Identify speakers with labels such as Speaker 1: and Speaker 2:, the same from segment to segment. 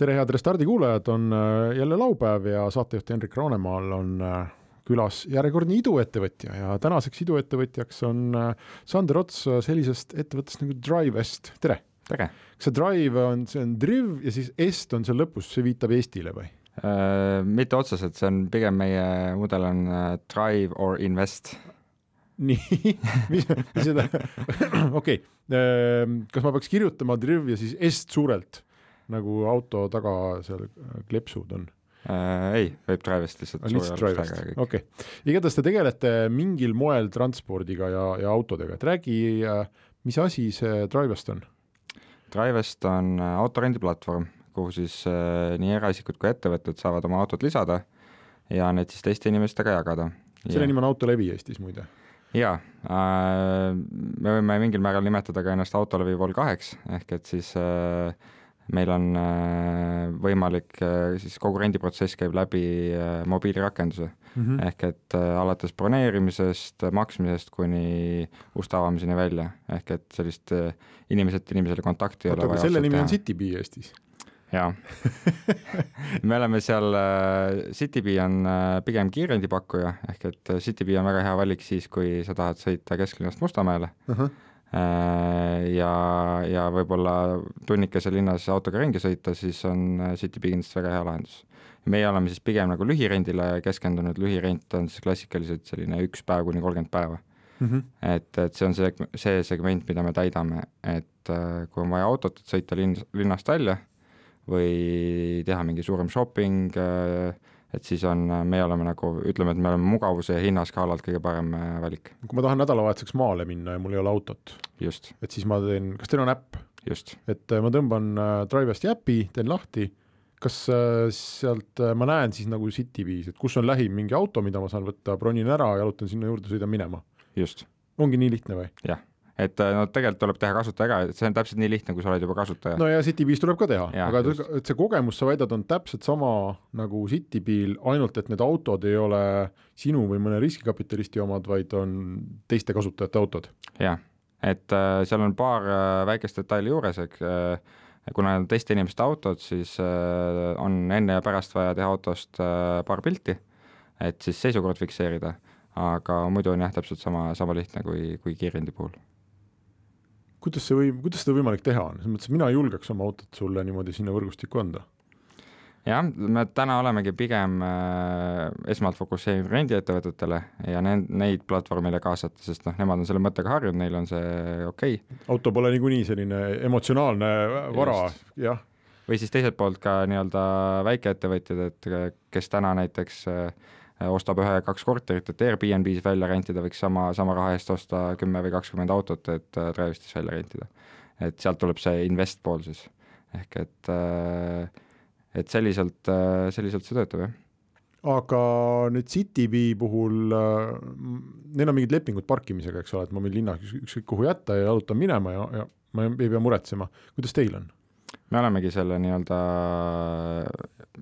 Speaker 1: Tere, head Restardi kuulajad, on äh, jälle laupäev ja saatejuht Hendrik Raanemaal on äh, külas järjekordne iduettevõtja ja tänaseks iduettevõtjaks on äh, Sander Ots sellisest ettevõttest nagu Drivest, tere!
Speaker 2: tere!
Speaker 1: kas see Drive on, see on Driv ja siis Est on seal lõpus, see viitab Eestile või
Speaker 2: mitte otseselt, see on pigem meie mudel on Drive or Invest.
Speaker 1: nii, mis, mis seda, okei, kas ma peaks kirjutama Driv ja siis Est suurelt? Nagu auto taga seal äh, kleepsud on
Speaker 2: äh,? ei, võib Drivest lihtsalt.
Speaker 1: Drivest, okei okay.. igatahes te tegelete mingil moel transpordiga ja, ja autodega, et räägi, äh, mis asi see Drivest on?
Speaker 2: Drivest on äh, autorendiplatvorm, kuhu siis äh, nii eraisikud kui ettevõtted saavad oma autot lisada ja need siis teiste inimestega jagada.
Speaker 1: selle nimi on Autolevi Eestis muide
Speaker 2: jaa äh,, me võime mingil määral nimetada ka ennast Autolevi Vol kaheks, ehk et siis äh, meil on äh, võimalik, äh, siis kogu rendiprotsess käib läbi äh, mobiilirakenduse mm. -hmm. ehk et alates broneerimisest, maksmisest kuni uste avamiseni välja, ehk et sellist inimeselt inimesele kontakti ei
Speaker 1: ole vaja. selle nimi teha. on Citybee Eestis
Speaker 2: jaa me oleme seal, Citybee on pigem kiirendipakkuja, ehk et Citybee on väga hea valik siis, kui sa tahad sõita kesklinnast Mustamäele uh. -huh ja, ja võib-olla tunnikese linnas autoga ringi sõita, siis on äh, Citybee kindlasti väga hea lahendus. meie oleme siis pigem nagu lühirendile keskendunud, lühirent on siis klassikaliselt selline üks päev kuni kolmkümmend päeva mm. -hmm. et, et see on see, see segment, mida me täidame, et äh, kui on vaja autot, et sõita linn, linnast välja või teha mingi suurem shopping äh,, et siis on, me oleme nagu, ütleme, et me oleme mugavuse ja hinnaskaalalt kõige parem äh, valik.
Speaker 1: kui ma tahan nädalavahetuseks maale minna ja mul ei ole autot, et siis ma teen, kas teil on äpp? et äh, ma tõmban äh, Drivesti äpi, teen lahti, kas sealt ma näen siis nagu Citybees, et kus on lähim mingi auto, mida ma saan võtta, bronin ära, jalutan sinna juurde, sõidan minema?
Speaker 2: just.
Speaker 1: ongi nii lihtne või?
Speaker 2: jah et äh, no tegelikult tuleb teha kasutaja ka, et see on täpselt nii lihtne, kui sa oled juba kasutaja.
Speaker 1: no ja Citybees tuleb ka teha, aga just. et see kogemus, sa väidad, on täpselt sama nagu Citybeel, ainult et need autod ei ole sinu või mõne riskikapitalisti omad, vaid on teiste kasutajate autod.
Speaker 2: jah, et äh, seal on paar äh, väikest detaili juures, eks äh, kuna need on teiste inimeste autod, siis äh, on enne ja pärast vaja teha autost äh, paar pilti, et siis seisukord fikseerida, aga muidu on jah, täpselt sama, sama lihtne kui, kui kiirendi puhul
Speaker 1: kuidas see või, kuidas seda võimalik teha on, selles mõttes, et mina julgeks oma autot sulle niimoodi sinna võrgustikku anda.
Speaker 2: Jah, me täna olemegi pigem äh, esmalt fokusseerinud rendiettevõtetele ja need, neid platvormile kaasata, sest noh, nemad on selle mõttega harjunud, neil on see okei. Okay..
Speaker 1: auto pole niikuinii selline emotsionaalne vara, jah.
Speaker 2: või siis teiselt poolt ka nii-öelda väikeettevõtjad, et kes täna näiteks äh, Äh, ostab ühe-kaks korterit, et Airbnb-s välja rentida, võiks sama, sama raha eest osta kümme või kakskümmend autot, et äh, Drive'is välja rentida. et sealt tuleb see invest pool siis, ehk et, äh, et selliselt, selliselt see töötab, jah
Speaker 1: aga nüüd Citybee puhul äh,, neil on mingid lepingud parkimisega, eks ole, et ma võin linnas ükskõik kuhu jätta ja jalutan minema ja, ja ma ei pea muretsema, kuidas teil on?
Speaker 2: me olemegi selle nii-öelda,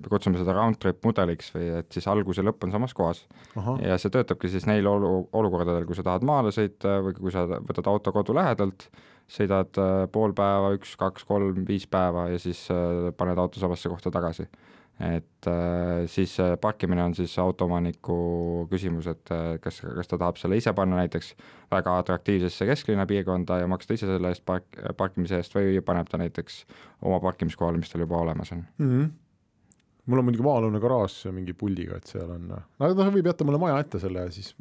Speaker 2: kutsume seda round trip mudeliks või et siis algus ja lõpp on samas kohas. ja see töötabki siis neil olu-, olukordadel, kui sa tahad maale sõita või kui sa võtad auto kodu lähedalt, sõidad äh, pool päeva, üks, kaks, kolm, viis päeva ja siis äh, paned auto samasse kohta tagasi et äh, siis parkimine on siis autoomaniku küsimus, et kas, kas ta tahab selle ise panna näiteks väga atraktiivsesse kesklinna piirkonda ja maksta ise selle eest park, parkimise eest või paneb ta näiteks oma parkimiskohale, mis tal juba olemas on mm. -hmm
Speaker 1: mul on muidugi maa-alune garaaž mingi puldiga, et seal on, aga noh, võib jätta mulle maja ette selle ja siis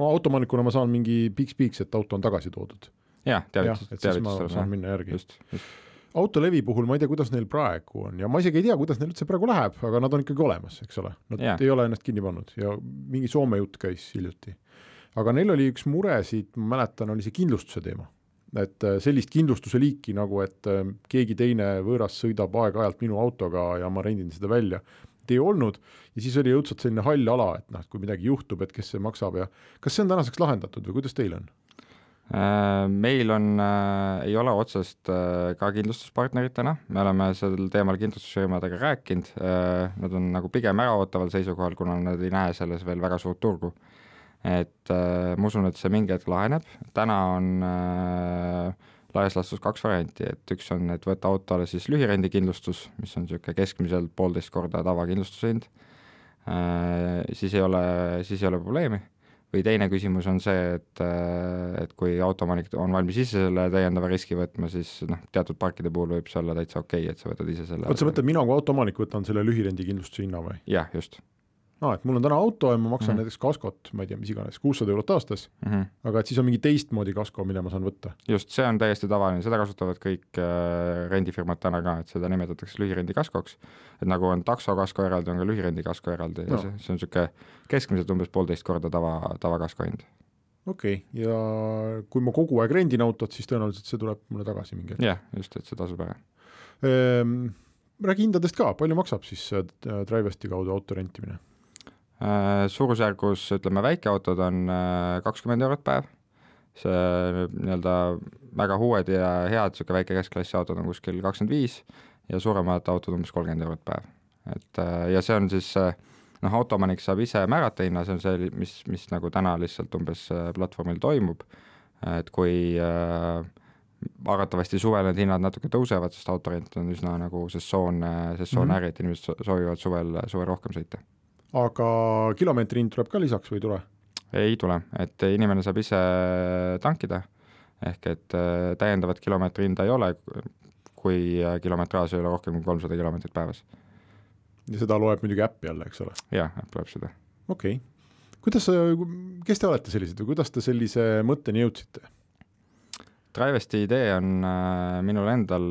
Speaker 1: autoomanikuna ma saan mingi piiks-piiks, et auto on tagasi toodud.
Speaker 2: jah, teavitus,
Speaker 1: teavitus. ma saan minna järgi. just, just autolevi puhul ma ei tea, kuidas neil praegu on ja ma isegi ei tea, kuidas neil üldse praegu läheb, aga nad on ikkagi olemas, eks ole, nad yeah. ei ole ennast kinni pannud ja mingi Soome jutt käis hiljuti. aga neil oli üks muresid, ma mäletan, oli see kindlustuse teema. Et äh, sellist kindlustuse liiki nagu, et äh, keegi teine võõras sõidab aeg-ajalt minu autoga ja ma rendin seda välja, ei olnud ja siis oli õudselt selline hall ala, et noh, et kui midagi juhtub, et kes see maksab ja kas see on tänaseks lahendatud või kuidas teil on?
Speaker 2: Äh, meil on äh,, ei ole otsest äh, ka kindlustuspartnerit täna, me oleme sel teemal kindlustusfirmadega rääkinud äh,, nad on nagu pigem äraootaval seisukohal, kuna nad ei näe selles veel väga suurt turgu. Et äh, ma usun, et see mingi hetk laheneb, täna on äh, laias laastus kaks varianti, et üks on, et võtta autole siis lühirendikindlustus, mis on niisugune keskmiselt poolteist korda tavakindlustuse hind äh,, siis ei ole, siis ei ole probleemi või teine küsimus on see, et, et kui autoomanik on valmis ise selle täiendava riski võtma, siis noh, teatud parkide puhul võib see olla täitsa okei okay,, et sa võtad ise selle.
Speaker 1: oot, sa mõtled, mina kui autoomanik võtan selle lühirendikindlustuse hinna või?
Speaker 2: jah, just
Speaker 1: aa, et mul on täna auto ja ma maksan mm -hmm. näiteks kaskot, ma ei tea, mis iganes, kuussada eurot aastas mm, -hmm. aga et siis on mingi teistmoodi kasko, mille ma saan võtta?
Speaker 2: just, see on täiesti tavaline, seda kasutavad kõik äh, rendifirmad täna ka, et seda nimetatakse lühirendikaskoks. et nagu on taksokasko eraldi, on ka lühirendikasko eraldi no. ja see, see on niisugune keskmiselt umbes poolteist korda tava, tavakasko hind
Speaker 1: okei okay., ja kui ma kogu aeg rendin autot, siis tõenäoliselt see tuleb mulle tagasi mingi hetk?
Speaker 2: jah, just, et see tasub ära
Speaker 1: ehm,. räägi hindadest ka, palju maksab siis äh, Drivesti kaudu auto rentimine?
Speaker 2: Äh, suurusjärgus ütleme, väikeautod on äh, kakskümmend eurot päev, see nii-öelda väga uued ja head niisugune väike keskklassi autod on kuskil kakskümmend viis ja suuremad autod umbes kolmkümmend eurot päev. et äh, ja see on siis noh, autoomanik saab ise määrata hinna, see on see, mis, mis nagu täna lihtsalt umbes platvormil toimub, et kui äh, arvatavasti suvel need hinnad natuke tõusevad, sest autorent on üsna nagu sessoon, sessoon mm -hmm. äri, et inimesed soovivad suvel, suvel rohkem sõita
Speaker 1: aga kilomeetri hind tuleb ka lisaks või ei tule?
Speaker 2: ei tule, et inimene saab ise tankida, ehk et äh, täiendavat kilomeetri hinda ei ole, kui äh, kilometraaž ei ole rohkem kui kolmsada kilomeetrit päevas.
Speaker 1: ja seda loeb muidugi äpp jälle, eks ole?
Speaker 2: jah, äpp loeb seda.
Speaker 1: okei okay., kuidas, kes te olete sellised või kuidas te sellise mõtteni jõudsite?
Speaker 2: Drivesti idee on äh, minul endal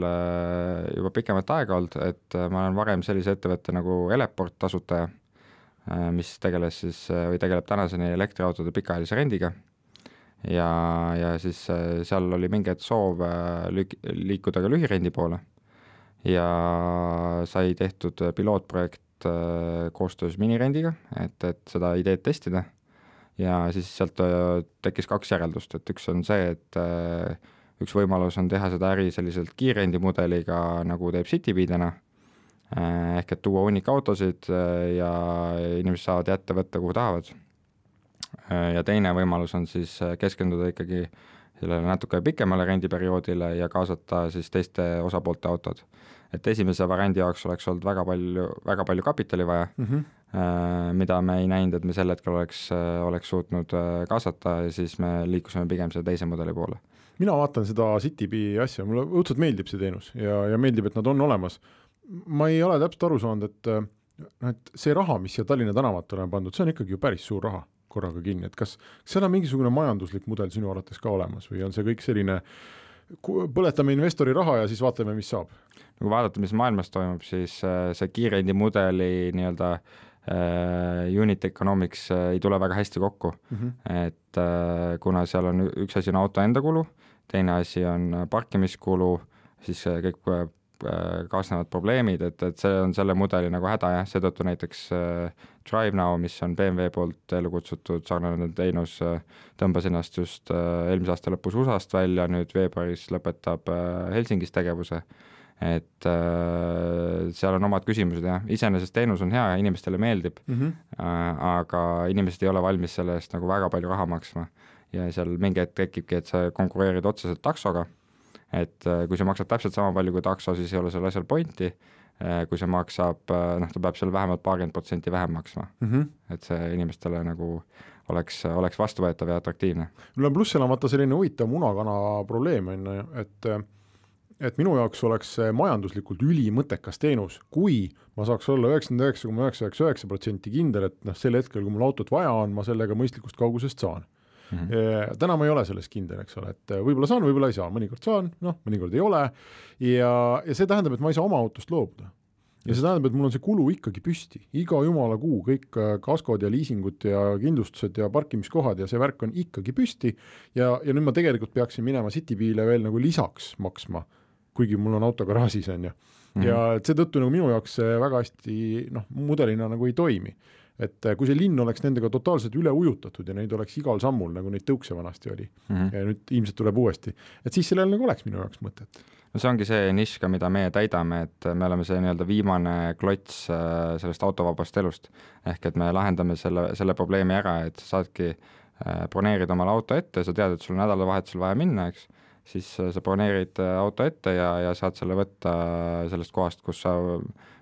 Speaker 2: juba pikemat aega olnud, et ma olen varem sellise ettevõtte nagu Eleport asutaja mis tegeles siis äh, või tegeleb tänaseni elektriautode pikaajalise rendiga. ja, ja siis äh, seal oli mingi hetk soov lük-, liikuda ka lühirendi poole ja sai tehtud pilootprojekt koostöös minirendiga, et, et seda ideed testida ja siis sealt tekkis kaks järeldust, et üks on see, et üks võimalus on teha seda äri selliselt kiirrendimudeliga, nagu teeb Citybee täna Äh, ehk et tuua hunnik autosid äh, ja inimesed saavad jätta, võtta, kuhu tahavad. Äh, ja teine võimalus on siis keskenduda ikkagi sellele natuke pikemale rendiperioodile ja kaasata siis teiste osapoolte autod. et esimese variandi jaoks oleks olnud väga palju, väga palju kapitali vaja mm, -hmm. mida me ei näinud, et me sel hetkel oleks, oleks suutnud kaasata ja siis me liikusime pigem selle teise mudeli poole
Speaker 1: mina vaatan seda Citybee asja, mulle õudselt meeldib see teenus ja, ja meeldib, et nad on olemas ma ei ole täpselt aru saanud, et noh, et see raha, mis siia Tallinna tänavatele on pandud, see on ikkagi ju päris suur raha korraga kinni, et kas, kas seal on mingisugune majanduslik mudel sinu arvates ka olemas või on see kõik selline põletame investori raha ja siis vaatame, mis saab?
Speaker 2: no kui vaadata, mis maailmas toimub, siis äh, see kiirendi mudeli nii-öelda äh, unit economics äh, ei tule väga hästi kokku mm, -hmm. et äh, kuna seal on üks asi on auto enda kulu, teine asi on parkimiskulu, siis kõik kaasnevad probleemid, et, et see on selle mudeli nagu häda jah, seetõttu näiteks äh, DriveNow, mis on BMW poolt ellu kutsutud sarnane teenus äh,, tõmbas ennast just äh, eelmise aasta lõpus USA-st välja, nüüd veebruaris lõpetab äh, Helsingis tegevuse, et äh, seal on omad küsimused jah, iseenesest teenus on hea ja inimestele meeldib mm, -hmm. äh, aga inimesed ei ole valmis selle eest nagu väga palju raha maksma. ja seal mingi hetk tekibki, et sa konkureerid otseselt taksoga et äh, kui see maksab täpselt sama palju kui takso, siis ei ole sellel asjal pointi, äh, kui see maksab, äh, noh, ta peab seal vähemalt paarkümmend protsenti vähem maksma mm. -hmm. et see inimestele nagu oleks, oleks vastuvõetav ja atraktiivne.
Speaker 1: mul on plussil on vaata selline huvitav muna-kana probleem, on ju, et et minu jaoks oleks see majanduslikult ülimõttekas teenus, kui ma saaks olla üheksakümmend üheksa koma üheksa üheksa üheksa protsenti kindel, et noh, sel hetkel, kui mul autot vaja on, ma sellega mõistlikust kaugusest saan mm. -hmm. täna ma ei ole selles kindel, eks ole, et äh, võib-olla saan, võib-olla ei saa, mõnikord saan, noh, mõnikord ei ole ja, ja see tähendab, et ma ei saa oma autost loobuda. ja see tähendab, et mul on see kulu ikkagi püsti, iga jumala kuu kõik äh, kaskod ja liisingud ja kindlustused ja parkimiskohad ja see värk on ikkagi püsti ja, ja nüüd ma tegelikult peaksin minema Citybeele veel nagu lisaks maksma, kuigi mul on auto garaažis, on ju -hmm. ja seetõttu nagu minu jaoks see väga hästi noh, mudelina nagu ei toimi et äh, kui see linn oleks nendega totaalselt üle ujutatud ja neid oleks igal sammul, nagu neid tõukse vanasti oli mm, -hmm. ja nüüd ilmselt tuleb uuesti, et siis sellel nagu oleks minu jaoks mõtet.
Speaker 2: no see ongi see nišš ka, mida meie täidame, et me oleme see nii-öelda viimane klots äh, sellest autovabast elust. ehk et me lahendame selle, selle probleemi ära, et sa saadki äh, broneerida omale auto ette, sa tead, et sul nädalavahetusel vaja minna, eks, siis sa broneerid auto ette ja, ja saad selle võtta sellest kohast, kus sa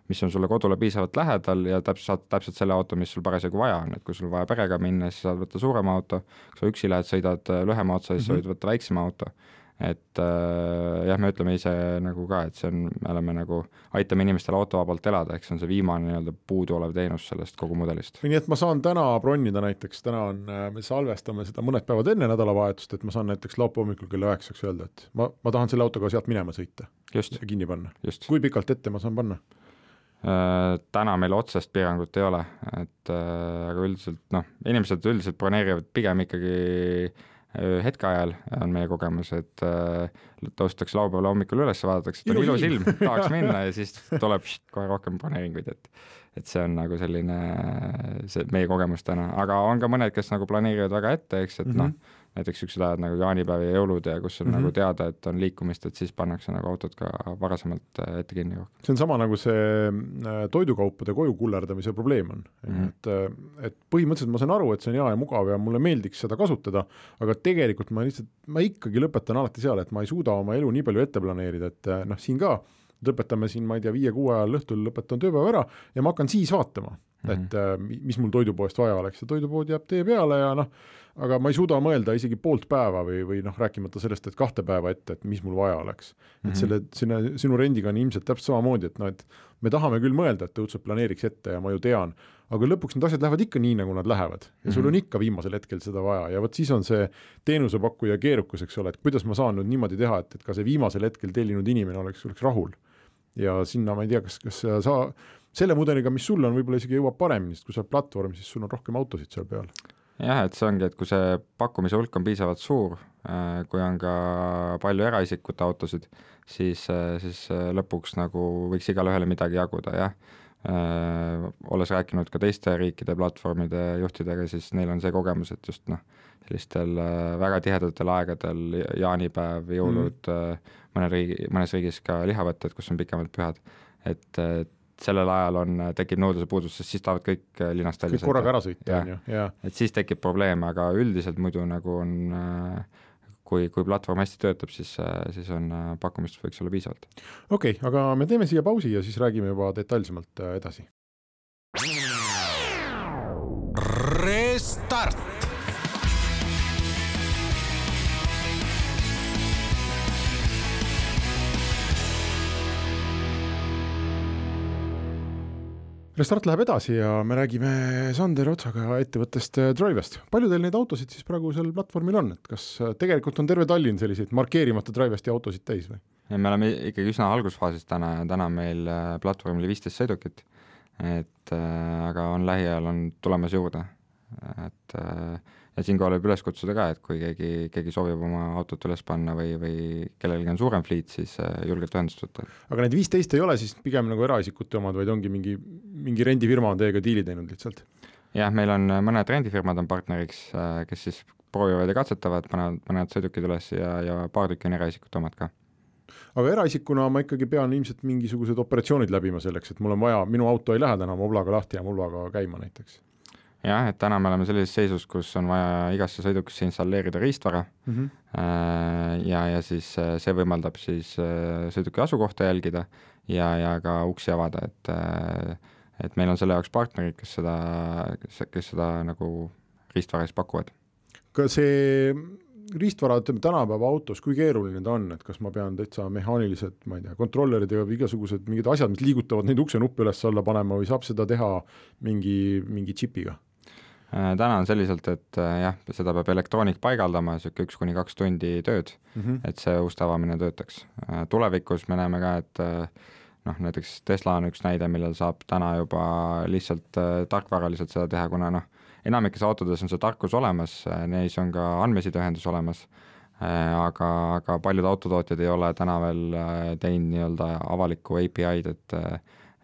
Speaker 2: mis on sulle kodule piisavalt lähedal ja täpselt saad täpselt selle auto, mis sul parasjagu vaja on, et kui sul vaja perega minna, siis saad võtta suurema auto, kui sa üksi lähed, sõidad äh, lühema otsa, siis mm -hmm. sa võid võtta väiksema auto. et äh, jah, me ütleme ise nagu ka, et see on, me oleme nagu, aitame inimestel autovabalt elada, ehk see on see viimane nii-öelda puuduolev teenus sellest kogu mudelist.
Speaker 1: nii et ma saan täna bronida näiteks, täna on, äh, me salvestame seda mõned päevad enne nädalavahetust, et ma saan näiteks laupäeva hommikul kella üheksaks öelda, et ma, ma tahan selle autoga sealt minema sõita. ja kinni panna. kui pikalt ette ma saan panna?
Speaker 2: Äh, täna meil otsest piirangut ei ole, et äh, aga üldiselt noh, inimesed üldiselt broneerivad pigem ikkagi äh, hetkeajal, on meie kogemus, et tõustakse laupäeval hommikul üles, vaadatakse, et on ilus ilm, tahaks minna ja siis tuleb št, kohe rohkem broneeringuid, et et see on nagu selline, see meie kogemus täna, aga on ka mõned, kes nagu planeerivad väga ette, eks, et mm -hmm. noh, näiteks niisugused ajad nagu jaanipäev ja jõulud ja kus on mm -hmm. nagu teada, et on liikumist, et siis pannakse nagu autod ka varasemalt äh, ette kinni
Speaker 1: see on sama nagu see äh, toidukaupade koju kullerdamise probleem on mm, -hmm. et, äh, et põhimõtteliselt ma saan aru, et see on hea ja mugav ja mulle meeldiks seda kasutada, aga tegelikult ma lihtsalt, ma ikkagi lõpetan alati seal, et ma ei suuda oma elu nii palju ette planeerida, et noh, siin ka lõpetame siin, ma ei tea, viie-kuue ajal õhtul lõpetan tööpäeva ära ja ma hakkan siis vaatama mm, -hmm. et mis mul toidupoest vaja oleks ja toidupood jääb tee peale ja noh, aga ma ei suuda mõelda isegi poolt päeva või, või noh, rääkimata sellest, et kahte päeva ette, et mis mul vaja oleks mm. -hmm. et selle, selle sinu rendiga on ilmselt täpselt samamoodi, et noh, et me tahame küll mõelda, et õudselt planeeriks ette ja ma ju tean, aga lõpuks need asjad lähevad ikka nii, nagu nad lähevad ja sul on ikka viimasel hetkel seda vaja ja vot siis on see teenusepakkuja keerukus, eks ole, et kuidas ma saan nüüd niimoodi teha, et, et ka see viimasel hetkel tellinud inimene oleks, oleks rahul. ja sinna ma ei tea, kas, kas sa selle mudeliga, mis sul on, võib-olla isegi jõuab paremini, sest kui sa oled platvorm, siis sul on rohkem autosid seal peal
Speaker 2: jah, et see ongi, et kui see pakkumise hulk on piisavalt suur, äh, kui on ka palju eraisikute autosid, siis, äh, siis äh, lõpuks nagu võiks igale ühele midagi jaguda, jah. olles rääkinud ka teiste riikide platvormide juhtidega, siis neil on see kogemus, et just noh, sellistel väga tihedatel aegadel, jaanipäev, jõulud mm., mõne riigi, mõnes riigis ka lihavõtted, kus on pikemad pühad, et, et sellel ajal on, tekib nõudluse puudus, sest siis tahavad kõik äh, linnast välja
Speaker 1: sõita. korraga ära sõita, on ju, jaa.
Speaker 2: et siis tekib probleem, aga üldiselt muidu nagu on äh, kui, kui platvorm hästi töötab, siis, äh, siis on pakkumist võiks olla piisavalt.
Speaker 1: okei okay,, aga me teeme siia pausi ja siis räägime juba detailsemalt edasi. Restart Restart läheb edasi ja me räägime Sander Otsaga ettevõttest äh, Drivest. palju teil neid autosid siis praegu seal platvormil on, et kas äh, tegelikult on terve Tallinn selliseid markeerimata Drivesti autosid täis või?
Speaker 2: me oleme ikkagi üsna algusfaasis täna, täna on meil äh, platvormil viisteist sõidukit, et äh, aga on lähiajal on tulemas juurde, et äh, ja siinkohal võib üles kutsuda ka, et kui keegi, keegi soovib oma autot üles panna või, või kellelgi on suurem fliit, siis äh, julgelt ühendust võtta.
Speaker 1: aga need viisteist ei ole siis pigem nagu eraisikute omad, vaid ongi mingi, mingi rendifirma on teiega diili teinud lihtsalt?
Speaker 2: jah, meil on mõned rendifirmad on partneriks, äh, kes siis proovivad ja katsetavad, panevad, panevad sõidukid üles ja, ja paar tükki on eraisikute omad ka
Speaker 1: aga eraisikuna ma ikkagi pean ilmselt mingisugused operatsioonid läbima selleks, et mul on vaja, minu auto ei lähe täna moblaga lahti ja moblaga käima näiteks
Speaker 2: jah, et täna me oleme sellises seisus, kus on vaja igasse sõidukisse installeerida riistvara mm -hmm. ja, ja siis äh, see võimaldab siis äh, sõiduki asukohta jälgida ja, ja ka uksi avada, et et meil on selle jaoks partnerid, kes seda, kes seda nagu riistvara siis pakuvad.
Speaker 1: ka see riistvara, ütleme tänapäeva autos, kui keeruline ta on, et kas ma pean täitsa mehaanilised, ma ei tea, kontrollerid ja igasugused mingid asjad, mis liigutavad neid uksenuppe üles-alla panema või saab seda teha mingi, mingi džipiga?
Speaker 2: Äh, täna on selliselt, et äh, jah, seda peab elektroonik paigaldama, niisugune üks kuni kaks tundi tööd mm, -hmm. et see uste avamine töötaks. Äh, tulevikus me näeme ka, et noh, näiteks Tesla on üks näide, millel saab täna juba lihtsalt tarkvaraliselt seda teha, kuna noh, enamikes autodes on see tarkus olemas, neis on ka andmesideühendus olemas, aga, aga paljud autotootjad ei ole täna veel teinud nii-öelda avalikku API-d, et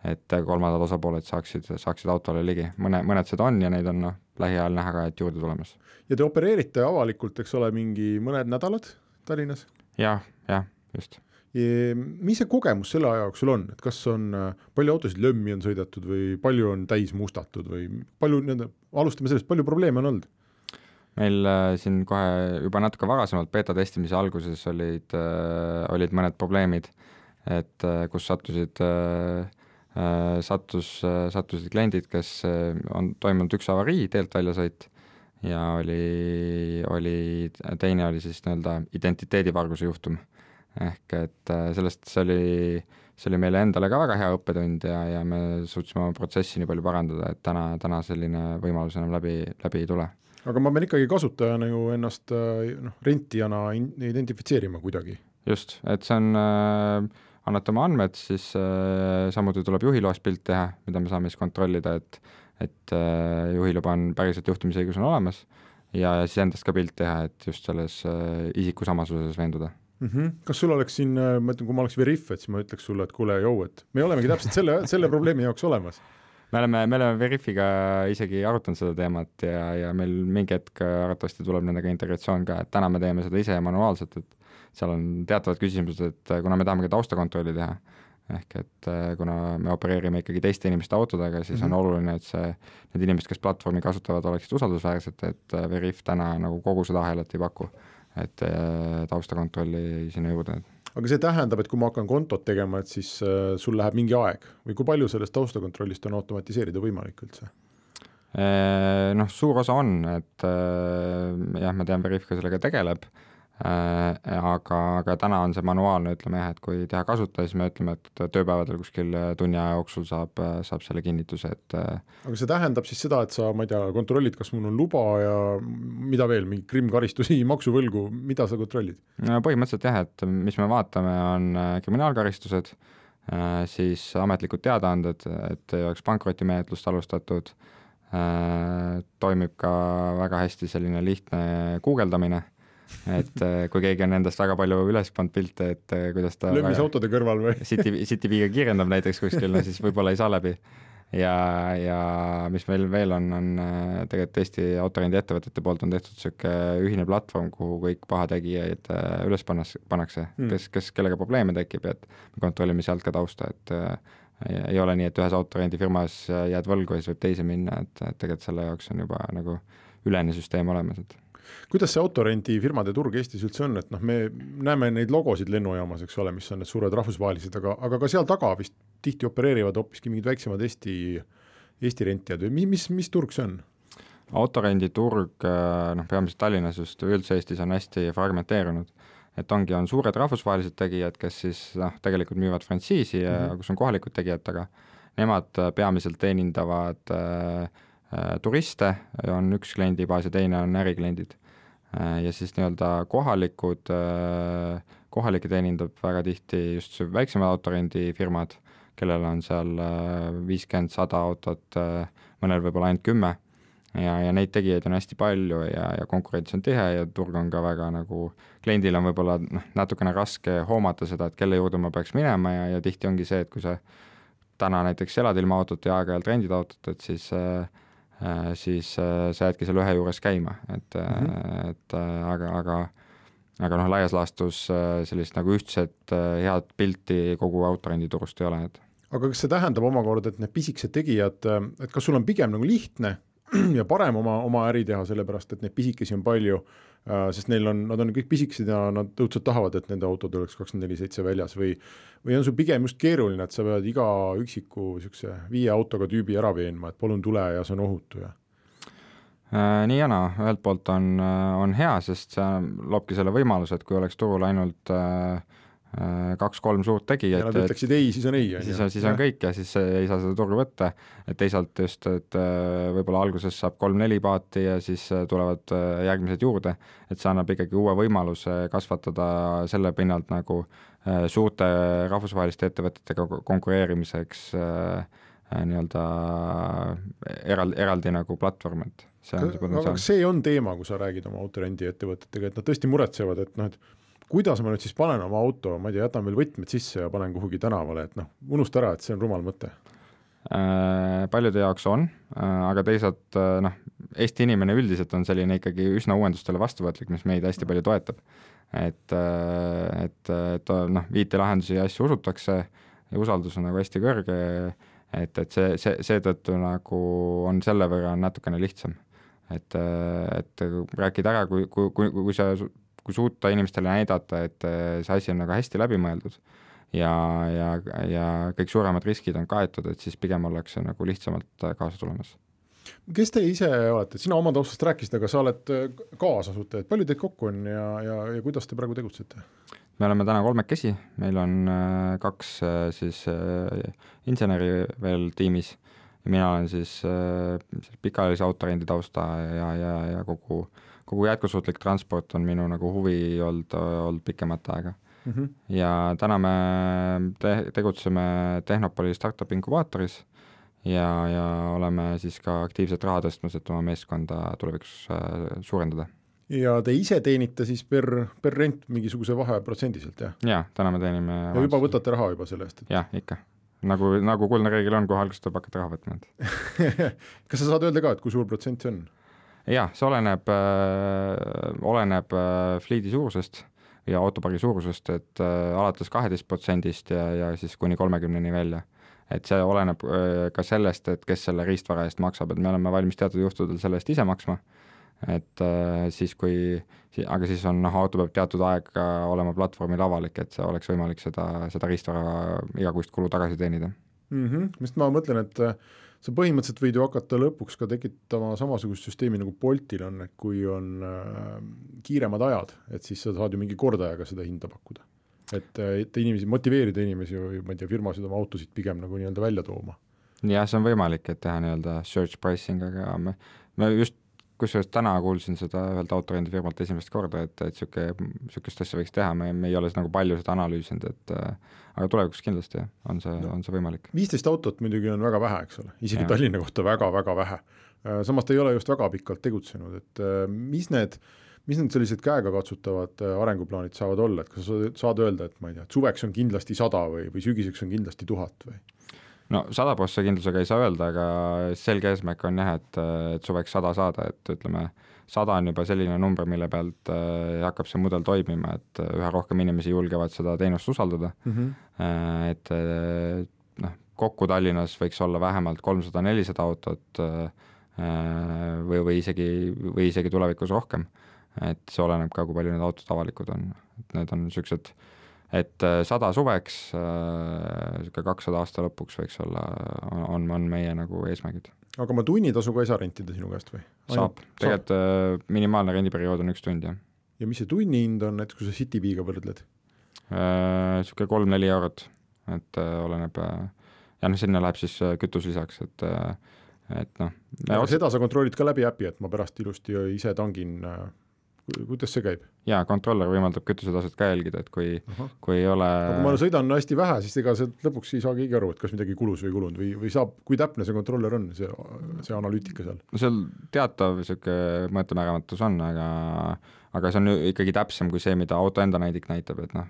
Speaker 2: et kolmandad osapooled saaksid, saaksid autole ligi, mõne, mõned seda on ja neid on noh, lähiajal näha ka, et juurde tulemas.
Speaker 1: ja te opereerite avalikult, eks ole, mingi mõned nädalad Tallinnas
Speaker 2: ja,? jah, jah, just
Speaker 1: mis see kogemus selle aja jooksul on, et kas on, palju autosid lömmi on sõidetud või palju on täis mustatud või palju nii-öelda, alustame sellest, palju probleeme on olnud?
Speaker 2: meil äh, siin kohe juba natuke varasemalt beeta testimise alguses olid äh,, olid mõned probleemid, et äh, kus sattusid äh, sattus, äh, sattusid kliendid, kes on toimunud üks avarii, teelt väljasõit ja oli, oli, teine oli siis nii-öelda identiteedivarguse juhtum ehk et äh, sellest, see oli, see oli meile endale ka väga hea õppetund ja, ja me suutsime oma protsessi nii palju parandada, et täna, täna selline võimalus enam läbi, läbi ei tule.
Speaker 1: aga ma pean ikkagi kasutajana ju ennast äh, noh, rentijana identifitseerima kuidagi.
Speaker 2: just, et see on äh,, annate oma andmed, siis äh, samuti tuleb juhiloast pilt teha, mida me saame siis kontrollida, et et äh, juhiluba on, päriselt juhtimisõigus on olemas ja siis endast ka pilt teha, et just selles äh, isikusamasuses veenduda
Speaker 1: mm. -hmm. kas sul oleks siin, ma ütlen, kui ma oleks Veriff, et siis ma ütleks sulle, et kuule, jõu, et me olemegi täpselt selle, selle probleemi jaoks olemas
Speaker 2: me oleme, me oleme Veriffiga isegi arutanud seda teemat ja, ja meil mingi hetk arvatavasti tuleb nendega integratsioon ka, et täna me teeme seda ise manuaalselt, et seal on teatavad küsimused, et kuna me tahame ka taustakontrolli teha, ehk et äh, kuna me opereerime ikkagi teiste inimeste autodega, siis mm -hmm. on mhm. oluline, et see, need inimesed, kes platvormi kasutavad, oleksid usaldusväärsed, et äh, Veriff täna nagu kogu seda ahelat ei paku et äh, taustakontrolli sinna juurde.
Speaker 1: aga see tähendab, et kui ma hakkan kontot tegema, et siis äh, sul läheb mingi aeg või kui palju sellest taustakontrollist on automatiseerida võimalik üldse?
Speaker 2: Äh, noh, suur osa on, et jah, ma tean, Veriff ka sellega tegeleb Äh, aga, aga täna on see manuaalne, ütleme jah, et kui teha kasutaja, siis me ütleme, et tööpäevadel kuskil tunni aja jooksul saab, saab selle kinnituse, et äh,
Speaker 1: aga see tähendab siis seda, et sa, ma ei tea, kontrollid, kas mul on luba ja mida veel, mingeid krimmkaristusi, maksuvõlgu, mida sa kontrollid?
Speaker 2: no põhimõtteliselt jah, et mis me vaatame, on äh, kriminaalkaristused, siis ametlikud teadaanded, et ei oleks pankrotimenetlust alustatud, toimib ka väga hästi selline lihtne guugeldamine et äh, kui keegi on endast väga palju üles pannud pilte, et äh, kuidas ta
Speaker 1: löömis autode kõrval või?
Speaker 2: City, Cityviga kiirendab näiteks kuskil, no siis võib-olla ei saa läbi. ja, ja mis meil veel on, on äh, tegelikult Eesti autorendi ettevõtete poolt on tehtud niisugune ühine platvorm, kuhu kõik pahategijaid üles pannas, pannakse mm., kes, kes, kellega probleeme tekib, et me kontrollime sealt ka tausta, et ei ole nii, et ühes autorendifirmas jääd võlgu ja siis võib teise minna, et, et tegelikult selle jaoks on juba nagu ülene süsteem olemas, et
Speaker 1: kuidas see autorendifirmade turg Eestis üldse on, et noh, me näeme neid logosid lennujaamas, eks ole, mis on need suured rahvusvahelised, aga, aga ka seal taga vist tihti opereerivad hoopiski mingid väiksemad Eesti, Eesti rentijad või mis, mis turg see on?
Speaker 2: autorenditurg, noh, peamiselt Tallinnas just, üldse Eestis on hästi fragmenteerunud et ongi, on suured rahvusvahelised tegijad, kes siis noh, tegelikult müüvad frantsiisi mm, -hmm. kus on kohalikud tegijad taga, nemad peamiselt teenindavad äh, Äh, turiste, on üks kliendibaas ja teine on ärikliendid. Äh, ja siis nii-öelda kohalikud, äh, kohalikke teenindab väga tihti just väiksemad autorendifirmad, kellel on seal viiskümmend, sada autot, mõnel võib-olla ainult kümme ja, ja neid tegijaid on hästi palju ja, ja konkurents on tihe ja turg on ka väga nagu, kliendil on võib-olla noh, natukene raske hoomata seda, et kelle juurde ma peaks minema ja, ja tihti ongi see, et kui sa täna näiteks elad ilma autot ja aeg-ajalt rendid autot, et siis äh, Äh, siis äh, sa jäädki selle ühe juures käima, et mm, -hmm. et aga, aga aga noh, laias laastus sellist nagu ühtset head pilti kogu autorenditurust ei ole, et
Speaker 1: aga kas see tähendab omakorda, et need pisikesed tegijad, et kas sul on pigem nagu lihtne ja parem oma, oma äri teha, sellepärast et neid pisikesi on palju Äh, sest neil on, nad on kõik pisikesed ja nad õudselt tahavad, et nende autod oleks kakskümmend neli seitse väljas või või on sul pigem just keeruline, et sa pead iga üksiku niisuguse viie autoga tüübi ära veenma, et palun tule ja see on ohutu ja
Speaker 2: äh, nii ja naa, ühelt poolt on, on hea, sest see loobki selle võimaluse, et kui oleks turul ainult äh, Äh, kaks-kolm suurt tegijat.
Speaker 1: ja nad ütleksid ei, siis on ei,
Speaker 2: on ju. siis on, siis on kõik ja siis ei saa seda turgu võtta, et teisalt just, et äh, võib-olla alguses saab kolm-neli paati ja siis äh, tulevad järgmised juurde, et see annab ikkagi uue võimaluse kasvatada selle pinnalt nagu suurte rahvusvaheliste ettevõtetega konkureerimiseks nii-öelda eraldi, eraldi nagu platvorm, et see on see potentsiaal.
Speaker 1: see on teema, kui sa räägid oma autorendiettevõtetega, et nad tõesti muretsevad, et noh, et kuidas ma nüüd siis panen oma auto, ma ei tea, jätan veel võtmed sisse ja panen kuhugi tänavale, et noh, unusta ära, et see on rumal mõte
Speaker 2: Äh, paljude jaoks on, äh, aga teisalt äh, noh, Eesti inimene üldiselt on selline ikkagi üsna uuendustele vastuvõtlik, mis meid hästi palju toetab. et, et, et noh, IT-lahendusi ja asju usutakse ja usaldus on nagu hästi kõrge, et, et see, see, seetõttu nagu on selle võrra natukene lihtsam. et, et rääkida ära, kui, kui, kui, kui sa, kui suuta inimestele näidata, et see asi on nagu hästi läbimõeldud ja, ja, ja kõik suuremad riskid on kaetud, et siis pigem ollakse nagu lihtsamalt kaasa tulemas.
Speaker 1: kes te ise olete, sina oma taustast rääkisid, aga sa oled kaasasutaja, et palju teid kokku on ja, ja, ja kuidas te praegu tegutsete?
Speaker 2: me oleme täna kolmekesi, meil on äh, kaks äh, siis äh, inseneri veel tiimis ja mina olen siis pikaajalise autorendi tausta ja, ja, ja kogu, kogu jätkusuutlik transport on minu nagu huvi olnud, olnud pikemat aega mm. -hmm. ja täna me te-, tegutseme Tehnopoli startup inkubaatoris ja, ja oleme siis ka aktiivselt raha tõstmas, et oma meeskonda tulevikus äh, suurendada.
Speaker 1: ja te ise teenite siis per, per rent mingisuguse vahe protsendiliselt, jah?
Speaker 2: jaa, täna me teenime
Speaker 1: ja juba võtate raha juba selle eest et...?
Speaker 2: jah, ikka. nagu, nagu kuldne reegel on, kohe alguses tuleb hakata raha võtma,
Speaker 1: et kas sa saad öelda ka, et kui suur protsent see on?
Speaker 2: Jah, see oleneb äh,, oleneb äh, fliidi suurusest ja autopargi suurusest, et äh, alates kaheteist protsendist ja, ja siis kuni kolmekümneni välja. et see oleneb ka sellest, et kes selle riistvara eest maksab, et me oleme valmis teatud juhtudel selle eest ise maksma, et siis kui, aga siis on noh, auto peab teatud aeg ka olema platvormil avalik, et oleks võimalik seda, seda riistvara igakuist kulu tagasi teenida
Speaker 1: mm. -hmm. sest ma mõtlen, et sa põhimõtteliselt võid ju hakata lõpuks ka tekitama samasugust süsteemi nagu Boltil on, et kui on äh, kiiremad ajad, et siis sa saad ju mingi kordajaga seda hinda pakkuda. et, et inimesi, motiveerida inimesi või ma ei tea, firmasid oma autosid pigem nagu nii-öelda välja tooma.
Speaker 2: jah, see on võimalik, et teha nii-öelda search pricing, aga me, me just kusjuures täna kuulsin seda ühelt autorendifirmalt esimest korda, et, et niisugune, niisugust asja võiks teha, me, me ei ole nagu palju seda analüüsinud, et äh, aga tulevikus kindlasti on see no,, on see võimalik.
Speaker 1: viisteist autot muidugi on väga vähe, eks ole, isegi ja. Tallinna kohta väga-väga vähe. Äh, samas ta ei ole just väga pikalt tegutsenud, et äh, mis need mis need sellised käegakatsutavad arenguplaanid saavad olla, et kas sa saad öelda, et ma ei tea, et suveks on kindlasti sada või, või sügiseks on kindlasti tuhat või?
Speaker 2: No sada prossa kindlusega ei saa öelda, aga selge eesmärk on jah, et, et suveks sada saada, et ütleme, sada on juba selline number, mille pealt äh, hakkab see mudel toimima, et äh, üha rohkem inimesi julgevad seda teenust usaldada mm, -hmm. et äh, noh, kokku Tallinnas võiks olla vähemalt kolmsada, nelisada autot või, või isegi, või isegi tulevikus rohkem. et see oleneb ka, kui palju need autod avalikud on, et need on niisugused äh, et äh, sada suveks, niisugune äh, kakssada aasta lõpuks võiks olla, on, on meie nagu eesmärgid.
Speaker 1: aga ma tunnitasu ka ei saa rentida sinu käest või?
Speaker 2: saab, tegelikult. Äh, minimaalne rendiperiood on üks tund, jah.
Speaker 1: ja mis see tunnihind on, näiteks kui sa Citybiga võrdled?
Speaker 2: Niisugune kolm-neli eurot, et oleneb, ja noh, sinna läheb siis kütus lisaks, et et noh.
Speaker 1: seda sa kontrollid ka läbi äpi, et ma pärast ilusti ise tangin kuidas see käib?
Speaker 2: Jaa, kontroller võimaldab kütusetaset ka jälgida, et kui, kui ei ole
Speaker 1: aga kui ma sõidan hästi vähe, siis ega sealt lõpuks ei saa keegi aru, et kas midagi kulus või ei kulunud või, või saab, kui täpne see kontroller on, see, see analüütika seal?
Speaker 2: no seal teatav niisugune mõõtemääramatus on, aga aga see on ikkagi täpsem kui see, mida auto enda näidik näitab, et noh,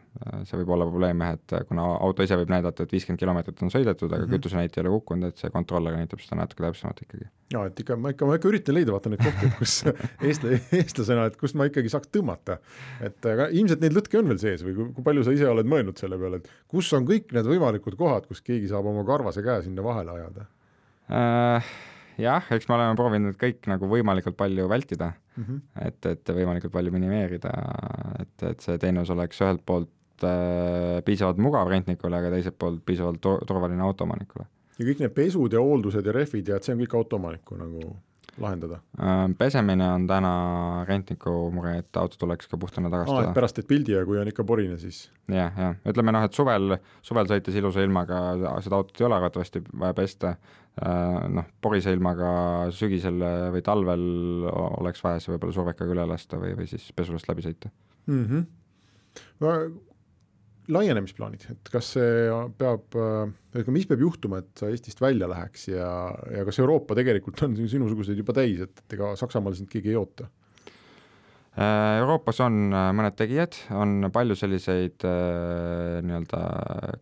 Speaker 2: see võib olla probleem jah, et kuna auto ise võib näidata, et viiskümmend kilomeetrit on sõidetud, aga mm -hmm. kütusenäit ei ole kukkunud, et see kontroller näitab seda natuke täpsemalt ikkagi.
Speaker 1: jaa, et ikka, ma ikka, ma ikka üritan leida vaata neid kohti, kus eestla-, eestlasena, et kust ma ikkagi saaks tõmmata. Et aga ilmselt neid lõtke on veel sees või kui, kui palju sa ise oled mõelnud selle peale, et kus on kõik need võimalikud kohad, kus keegi saab oma karvase käe sinna vahele ajada
Speaker 2: äh,? jah, eks me oleme proovinud kõik nagu võimalikult palju vältida mm, -hmm. et, et võimalikult palju minimeerida, et, et see teenus oleks ühelt poolt äh, piisavalt mugav rentnikule, aga teiselt poolt piisavalt turvaline autoomanikule.
Speaker 1: ja kõik need pesud ja hooldused ja rehvid ja et see on kõik autoomaniku nagu lahendada?
Speaker 2: Äh, pesemine on täna rentniku mure, et auto tuleks ka puhtana tagastada.
Speaker 1: pärast teed pildi ja kui on ikka porine, siis
Speaker 2: jah, jah, ütleme noh, et suvel, suvel sõites ilusa ilmaga seda autot ei ole arvatavasti vaja pesta, äh, noh, porise ilmaga sügisel või talvel oleks vaja see võib-olla survekaga üle lasta või, või siis pesulast läbi sõita
Speaker 1: mm. -hmm. Laienemisplaanid, et kas see peab, mis peab juhtuma, et sa Eestist välja läheks ja, ja kas Euroopa tegelikult on sinusuguseid juba täis, et, et ega Saksamaal sind keegi ei oota?
Speaker 2: Äh, Euroopas on äh, mõned tegijad, on palju selliseid äh, nii-öelda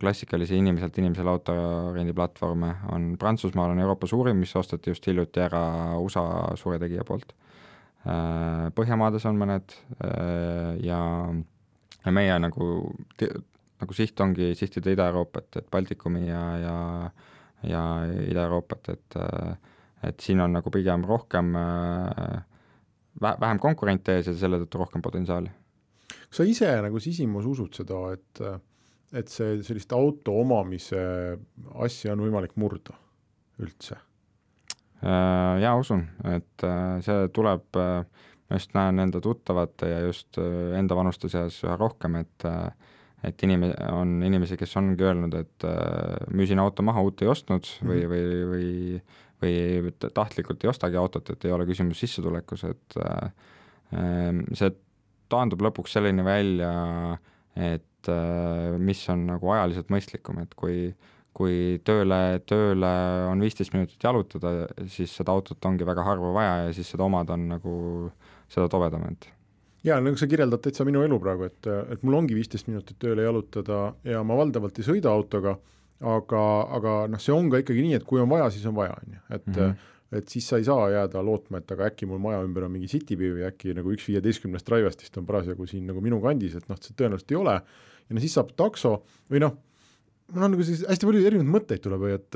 Speaker 2: klassikalisi inimeselt inimesele autorendiplatvorme, on Prantsusmaal on Euroopa suurim, mis osteti just hiljuti ära USA suure tegija poolt. Põhjamaades on mõned ja, ja meie nagu, nagu siht ongi sihtida Ida-Euroopat, et Baltikumi ja, ja, ja Ida-Euroopat, et, et siin on nagu pigem rohkem äh, vähem konkurente ees ja selle tõttu rohkem potentsiaali.
Speaker 1: kas sa ise nagu sisimas usud seda, et, et see sellist auto omamise asja on võimalik murda üldse?
Speaker 2: Äh, jaa, usun, et äh, see tuleb, äh, ma just näen enda tuttavate ja just enda vanuste seas üha rohkem, et et inim-, on inimesi, kes ongi öelnud, et müüsin auto maha, uut ei ostnud või, mhm. või, või või tahtlikult ei ostagi autot, et ei ole küsimus sissetulekus, et äh, see taandub lõpuks selleni välja, et äh, mis on nagu ajaliselt mõistlikum, et kui kui tööle, tööle on viisteist minutit jalutada, siis seda autot ongi väga harva vaja ja siis seda omada on nagu seda tobedam, et
Speaker 1: jaa, nagu sa kirjeldad täitsa minu elu praegu, et, et mul ongi viisteist minutit tööle jalutada ja ma valdavalt ei sõida autoga aga, aga noh, see on ka ikkagi nii, et kui on vaja, siis on vaja, on ju, et mm -hmm. et siis sa ei saa jääda lootma, et aga äkki mul maja ümber on mingi Cityview või äkki nagu üks viieteistkümnest Drivestist on parasjagu siin nagu minu kandis, et noh, see tõenäoliselt ei ole, ja no siis saab takso või noh, mul on nagu siis hästi palju erinevaid mõtteid tuleb või et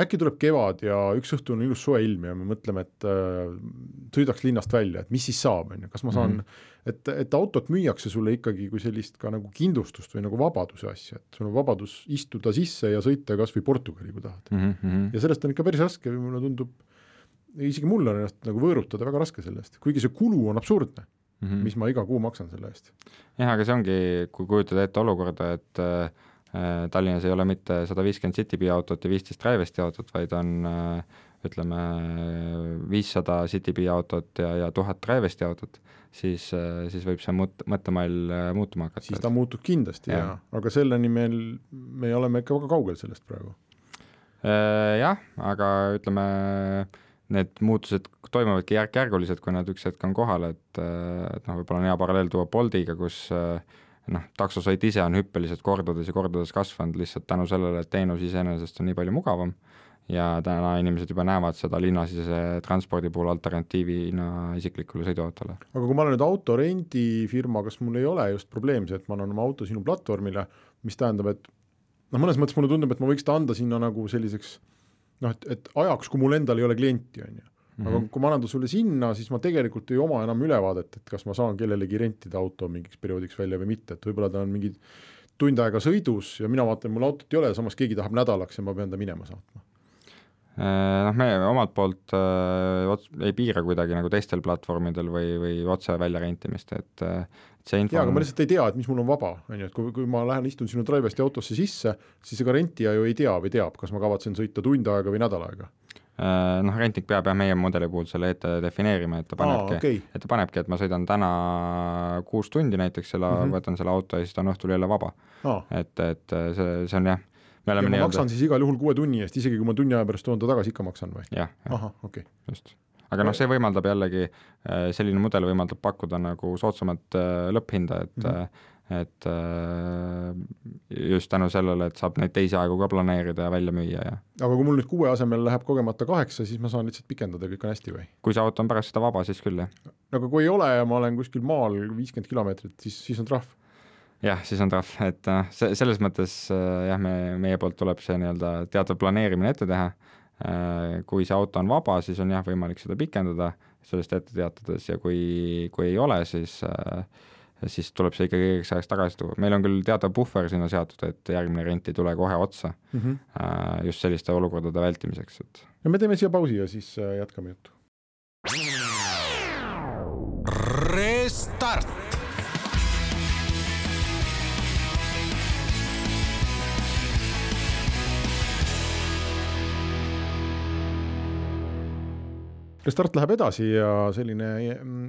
Speaker 1: äkki tuleb kevad ja üks õhtu on ilus soe ilm ja me mõtleme, et äh, sõidaks linnast välja, et mis siis saab, on ju, kas ma saan mm, -hmm. et, et autot müüakse sulle ikkagi kui sellist ka nagu kindlustust või nagu vabaduse asja, et sul on vabadus istuda sisse ja sõita kas või Portugali, kui tahad mm. -hmm. ja sellest on ikka päris raske, mulle tundub, isegi mul on ennast nagu võõrutada väga raske selle eest, kuigi see kulu on absurdne mm, -hmm. mis ma iga kuu maksan selle eest.
Speaker 2: jah, aga see ongi, kui kujutada ette olukorda, et äh, Tallinnas ei ole mitte sada viiskümmend Citybee autot ja viisteist Drivesti autot, vaid on äh, ütleme, viissada Citybee autot ja, ja tuhat Drivesti autot, siis, äh, siis võib see mõt-, mõttemall muutuma hakata.
Speaker 1: siis ta muutub kindlasti ja, ja., aga selleni meil, me oleme ikka väga kaugel sellest praegu.
Speaker 2: Jah, aga ütleme, need muutused toimuvadki järk-järguliselt, kui nad üks hetk on kohal, et, et noh, võib-olla on hea paralleel tuua Boltiga, kus äh, noh, taksosõit ise on hüppeliselt kordades ja kordades kasvanud lihtsalt tänu sellele, et teenus iseenesest on nii palju mugavam ja täna inimesed juba näevad seda linnasisese transpordi puhul alternatiivina isiklikule sõiduautole.
Speaker 1: aga kui ma olen nüüd autorendifirma, kas mul ei ole just probleem see, et ma annan oma auto sinu platvormile, mis tähendab, et noh, mõnes mõttes mulle tundub, et ma võiks ta anda sinna nagu selliseks noh, et, et ajaks, kui mul endal ei ole klienti, on ju Mm -hmm. aga kui ma annan ta sulle sinna, siis ma tegelikult ei oma enam ülevaadet, et kas ma saan kellelegi rentida auto mingiks perioodiks välja või mitte, et võib-olla ta on mingi tund aega sõidus ja mina vaatan, mul autot ei ole, samas keegi tahab nädalaks ja ma pean ta minema saatma.
Speaker 2: Äh, noh, me omalt poolt äh, ots-, ei piira kuidagi nagu teistel platvormidel või, või otse väljarentimist, et äh, see info
Speaker 1: jaa, aga ma lihtsalt ei tea, et mis mul on vaba, on ju, et kui, kui ma lähen istun sinu Drivesti autosse sisse, siis ega rentija ju ei tea või teab, kas ma kavatsen sõita tund aega või nädal aega
Speaker 2: noh, rentnik peab jah meie mudeli puhul selle ette defineerima, et ta panebki, okay. et ta panebki, et ma sõidan täna kuus tundi näiteks selle mm, -hmm. võtan selle auto ja siis ta on õhtul jälle vaba oh.. et, et see, see on jah,
Speaker 1: me oleme ja ma maksan siis igal juhul kuue tunni eest, isegi kui ma tunni aja pärast toon ta tagasi, ikka maksan või?
Speaker 2: jah,
Speaker 1: jah. ahah, okei okay..
Speaker 2: just. aga noh, see võimaldab jällegi, äh, selline mudel võimaldab pakkuda nagu soodsamat äh, lõpphinda, et mm -hmm et äh, just tänu sellele, et saab neid teisi aegu ka planeerida ja välja müüa ja.
Speaker 1: aga kui mul nüüd kuue asemel läheb kogemata kaheksa, siis ma saan lihtsalt pikendada, kõik on hästi või?
Speaker 2: kui see auto on pärast seda vaba, siis küll, jah.
Speaker 1: aga kui ei ole ja ma olen kuskil maal viiskümmend kilomeetrit, siis, siis on trahv?
Speaker 2: jah, siis on trahv, et noh, see, selles mõttes äh, jah, me, meie poolt tuleb see nii-öelda teatav planeerimine ette teha, kui see auto on vaba, siis on jah, võimalik seda pikendada, sellest ette teatades ja kui, kui ei ole, siis äh, siis tuleb see ikkagi õigeks ajaks tagasi tuua, meil on küll teatav puhver sinna seatud, et järgmine rent ei tule kohe otsa mm, -hmm. just selliste olukordade vältimiseks, et.
Speaker 1: no me teeme siia pausi ja siis äh, jätkame juttu. Restart Restart läheb edasi ja selline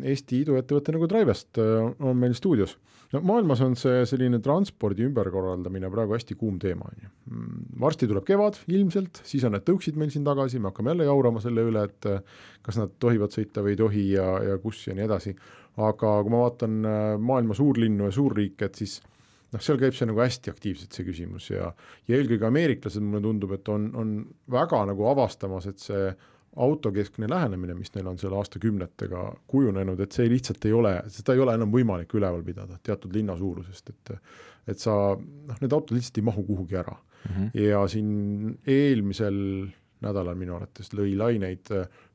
Speaker 1: Eesti iduettevõte nagu Drivest äh, on meil stuudios. no maailmas on see selline transpordi ümberkorraldamine praegu hästi kuum teema, on ju. Mm, varsti tuleb kevad ilmselt, siis on need tõuksid meil siin tagasi, me hakkame jälle jaurama selle üle, et äh, kas nad tohivad sõita või ei tohi ja, ja kus ja nii edasi. aga kui ma vaatan äh, maailma suurlinnu ja suurriike, et siis noh, seal käib see nagu hästi aktiivselt, see küsimus ja ja eelkõige ameeriklased, mulle tundub, et on, on väga nagu avastamas, et see autokeskne lähenemine, mis neil on seal aastakümnetega kujunenud, et see lihtsalt ei ole, seda ei ole enam võimalik üleval pidada teatud linna suurusest, et et sa noh, need autod lihtsalt ei mahu kuhugi ära mm. -hmm. ja siin eelmisel nädalal minu arvates lõi laineid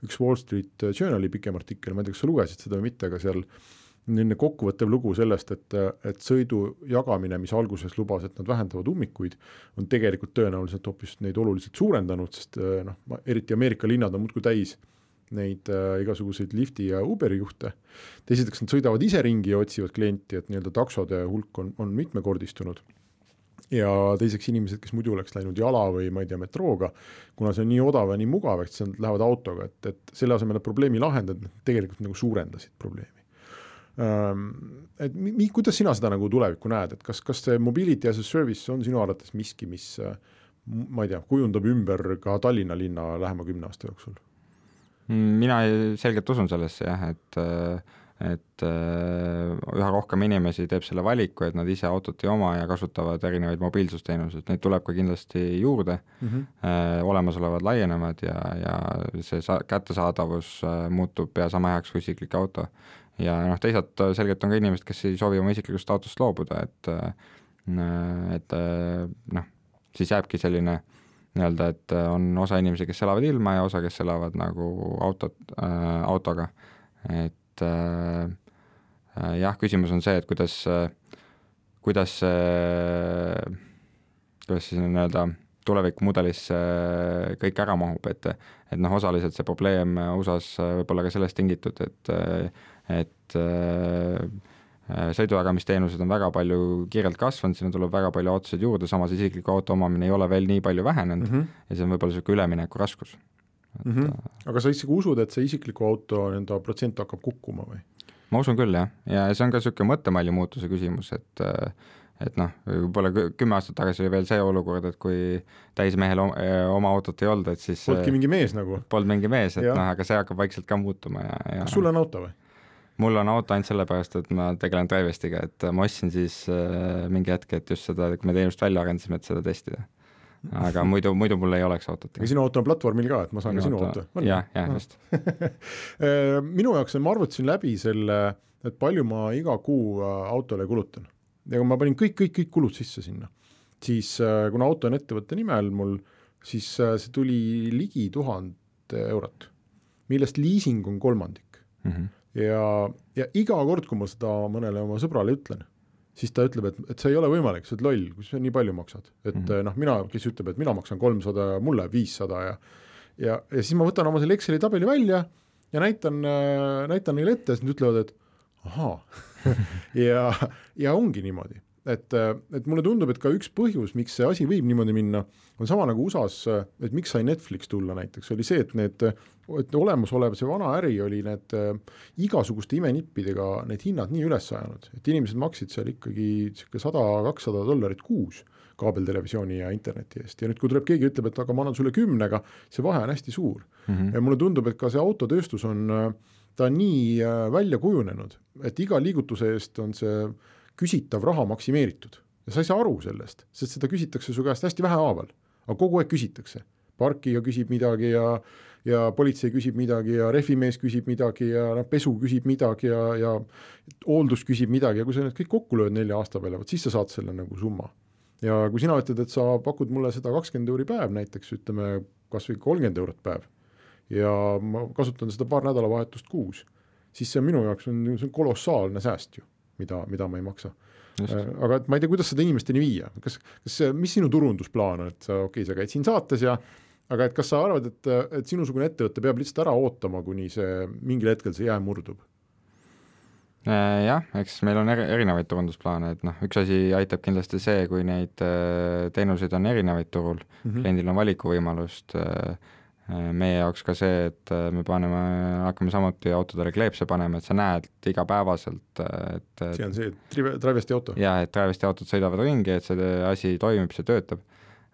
Speaker 1: üks Wall Street Journali pikem artikkel, ma ei tea, kas sa lugesid seda või mitte, aga seal selline kokkuvõttev lugu sellest, et, et sõidu jagamine, mis alguses lubas, et nad vähendavad ummikuid, on tegelikult tõenäoliselt hoopis neid oluliselt suurendanud, sest noh, eriti Ameerika linnad on muudkui täis neid äh, igasuguseid lifti ja Uberi juhte. esiteks nad sõidavad ise ringi ja otsivad klienti, et nii-öelda taksode hulk on, on mitmekordistunud ja teiseks inimesed, kes muidu oleks läinud jala või ma ei tea, metrooga, kuna see on nii odav ja nii mugav, et siis nad lähevad autoga, et, et selle asemel, et probleemi lahendada, tegelikult nagu suurendasid probleemi et mi-, kuidas sina seda nagu tulevikku näed, et kas, kas see mobility as a service on sinu arvates miski, mis ma ei tea, kujundab ümber ka Tallinna linna lähema kümne aasta jooksul?
Speaker 2: mina selgelt usun sellesse jah, et et üha rohkem inimesi teeb selle valiku, et nad ise autot ei oma ja kasutavad erinevaid mobiilsusteenuseid, neid tuleb ka kindlasti juurde mm, -hmm. olemasolevad laienevad ja, ja see sa-, kättesaadavus muutub pea sama heaks kui isiklik auto ja noh, teisalt äh, selgelt on ka inimesed, kes ei soovi oma isiklikust autost loobuda, et äh, et äh, noh, siis jääbki selline nii-öelda, et on osa inimesi, kes elavad ilma ja osa, kes elavad nagu autot äh,, autoga, et äh, jah, küsimus on see, et kuidas, kuidas see, kuidas siis nii-öelda tulevikumudelisse kõik ära mahub, et et noh, osaliselt see probleem USA-s võib olla ka sellest tingitud, et et äh, äh, sõidujagamisteenused on väga palju kiirelt kasvanud, sinna tuleb väga palju autosid juurde, samas isikliku auto omamine ei ole veel nii palju vähenenud mm -hmm. ja see on võib-olla niisugune ülemineku raskus.
Speaker 1: Mm -hmm. aga sa ikkagi usud, et see isikliku auto enda protsent hakkab kukkuma või?
Speaker 2: ma usun küll, jah, ja see on ka niisugune mõttemalli muutuse küsimus, et et noh, võib-olla kümme aastat tagasi oli veel see olukord, et kui täismehel oma autot ei olnud, et siis
Speaker 1: polnudki mingi mees nagu?
Speaker 2: Polnud mingi mees, et noh, aga see hakkab vaikselt ka muutuma ja, ja
Speaker 1: kas sul on auto või?
Speaker 2: Mul on auto ainult sellepärast, et ma tegelen Drivestiga, et ma ostsin siis äh, mingi hetk, et just seda, kui me teenust välja arendasime, et seda testida. aga muidu, muidu mul ei oleks autot.
Speaker 1: aga sinu auto on platvormil ka, et ma saan minu ka sinu auto,
Speaker 2: auto.? jah, jah, just
Speaker 1: äh, minu jaoks on, ma arvutasin läbi selle, et palju ma iga kuu äh, autole kulutan. ja kui ma panin kõik, kõik, kõik kulud sisse sinna, siis äh, kuna auto on ettevõtte nimel mul, siis see tuli ligi tuhat eurot, millest liising on kolmandik mm. -hmm ja, ja iga kord, kui ma seda mõnele oma sõbrale ütlen, siis ta ütleb, et, et see ei ole võimalik, sa oled loll, kus sa nii palju maksad. et mm -hmm. noh, mina, kes ütleb, et mina maksan kolmsada ja mulle viissada ja ja, ja siis ma võtan oma selle Exceli tabeli välja ja näitan näitan neile ette ja siis nad ütlevad, et ahaa ja, ja ongi niimoodi et, et mulle tundub, et ka üks põhjus, miks see asi võib niimoodi minna, on sama nagu USA-s, et miks sai Netflix tulla näiteks, oli see, et need et olemasolev see vana äri oli need äh, igasuguste imenippidega need hinnad nii üles ajanud, et inimesed maksid seal ikkagi niisugune sada, kakssada dollarit kuus kaabeltelevisiooni ja interneti eest ja nüüd, kui tuleb keegi, ütleb, et aga ma annan sulle kümnega, see vahe on hästi suur mm. -hmm. ja mulle tundub, et ka see autotööstus on, ta on nii äh, välja kujunenud, et iga liigutuse eest on see küsitav raha maksimeeritud ja sa ei saa aru sellest, sest seda küsitakse su käest hästi vähehaaval, aga kogu aeg küsitakse. parkija küsib midagi ja ja politsei küsib midagi ja rehvimees küsib midagi ja noh, pesu küsib midagi ja, ja hooldus küsib midagi ja kui sa need kõik kokku lööd nelja aasta peale, vot siis sa saad selle nagu summa. ja kui sina ütled, et sa pakud mulle seda kakskümmend euri päev näiteks, ütleme kas või kolmkümmend eurot päev ja ma kasutan seda paar nädalavahetust kuus, siis see on minu jaoks on, see on kolossaalne sääst ju mida, mida ma ei maksa. Äh, aga et ma ei tea, kuidas seda inimesteni viia, kas, kas, mis sinu turundusplaan on, et sa, okei okay,, sa käid siin saates ja aga et kas sa arvad, et, et sinusugune ettevõte peab lihtsalt ära ootama, kuni see mingil hetkel see jää murdub?
Speaker 2: Äh, jah, eks meil on eri, erinevaid turundusplaane, et noh, üks asi aitab kindlasti see, kui neid äh, teenuseid on erinevaid turul mm, -hmm. kliendil on valikuvõimalust, meie jaoks ka see, et me paneme, hakkame samuti autodele kleepse panema, et sa näed igapäevaselt, et
Speaker 1: see on see Drivesti auto?
Speaker 2: jah, et Drivesti autod sõidavad ringi, et see asi toimib, see töötab.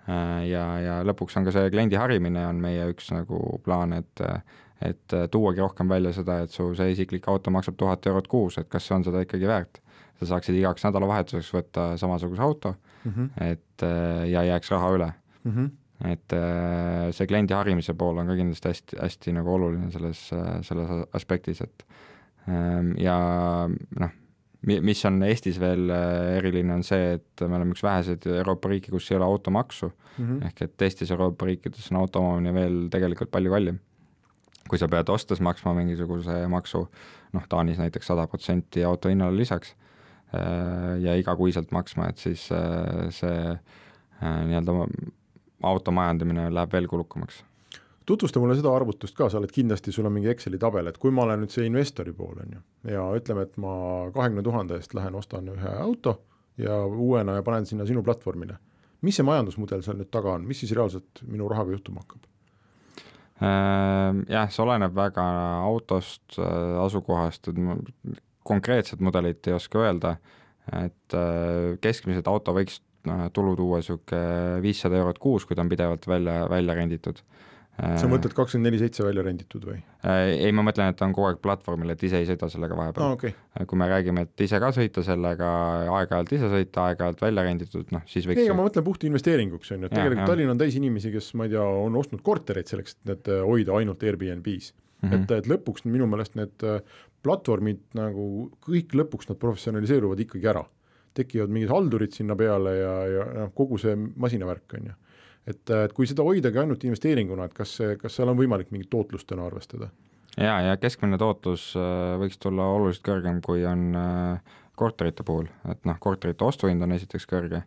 Speaker 2: ja, ja lõpuks on ka see kliendi harimine on meie üks nagu plaan, et et tuuagi rohkem välja seda, et su see isiklik auto maksab tuhat eurot kuus, et kas see on seda ikkagi väärt. sa saaksid igaks nädalavahetuseks võtta samasuguse auto mm, -hmm. et ja jääks raha üle mm. -hmm et äh, see kliendi harimise pool on ka kindlasti hästi, hästi nagu oluline selles, selles aspektis, et ähm, ja noh, mis on Eestis veel äh, eriline, on see, et me oleme üks väheseid Euroopa riike, kus ei ole automaksu mm, -hmm. ehk et teistes Euroopa riikides on auto omamine veel tegelikult palju kallim. kui sa pead ostes maksma mingisuguse maksu, noh Taanis näiteks sada protsenti auto hinnale lisaks äh, ja igakuiselt maksma, et siis see nii-öelda auto majandamine läheb veel kulukamaks.
Speaker 1: tutvusta mulle seda arvutust ka, sa oled kindlasti, sul on mingi Exceli tabel, et kui ma olen nüüd see investori pool, on ju, ja ütleme, et ma kahekümne tuhande eest lähen ostan ühe auto ja uuena ja panen sinna sinu platvormile, mis see majandusmudel seal nüüd taga on, mis siis reaalselt minu rahaga juhtuma hakkab?
Speaker 2: Ehm, jah, see oleneb väga autost, äh, asukohast, et konkreetset mudelit ei oska öelda, et äh, keskmiselt auto võiks noh, tulu tuua niisugune viissada eurot kuus, kui ta on pidevalt välja, välja renditud.
Speaker 1: sa mõtled kakskümmend neli seitse välja renditud või?
Speaker 2: Äh, ei, ma mõtlen, et ta on kogu aeg platvormil, et ise ei sõida sellega vahepeal
Speaker 1: ah,. Okay.
Speaker 2: kui me räägime, et ise ka sõita sellega, aeg-ajalt ise sõita, aeg-ajalt välja renditud, noh siis võiks
Speaker 1: ei, aga ma mõtlen puht investeeringuks, on ju, et tegelikult ja. Tallinn on täis inimesi, kes ma ei tea, on ostnud kortereid selleks, et need hoida ainult Airbnb-s mm. -hmm. et, et lõpuks minu meelest need äh, platvormid nagu kõik lõpuks nad professionaliseeruvad ikkagi ära tekivad mingid haldurid sinna peale ja, ja noh, kogu see masinavärk, on ju. et, et kui seda hoidagi ainult investeeringuna, et kas see, kas seal on võimalik mingit tootlust täna arvestada?
Speaker 2: jaa, ja keskmine tootlus äh, võiks tulla oluliselt kõrgem, kui on äh, korterite puhul, et noh, korterite ostuhind on esiteks kõrge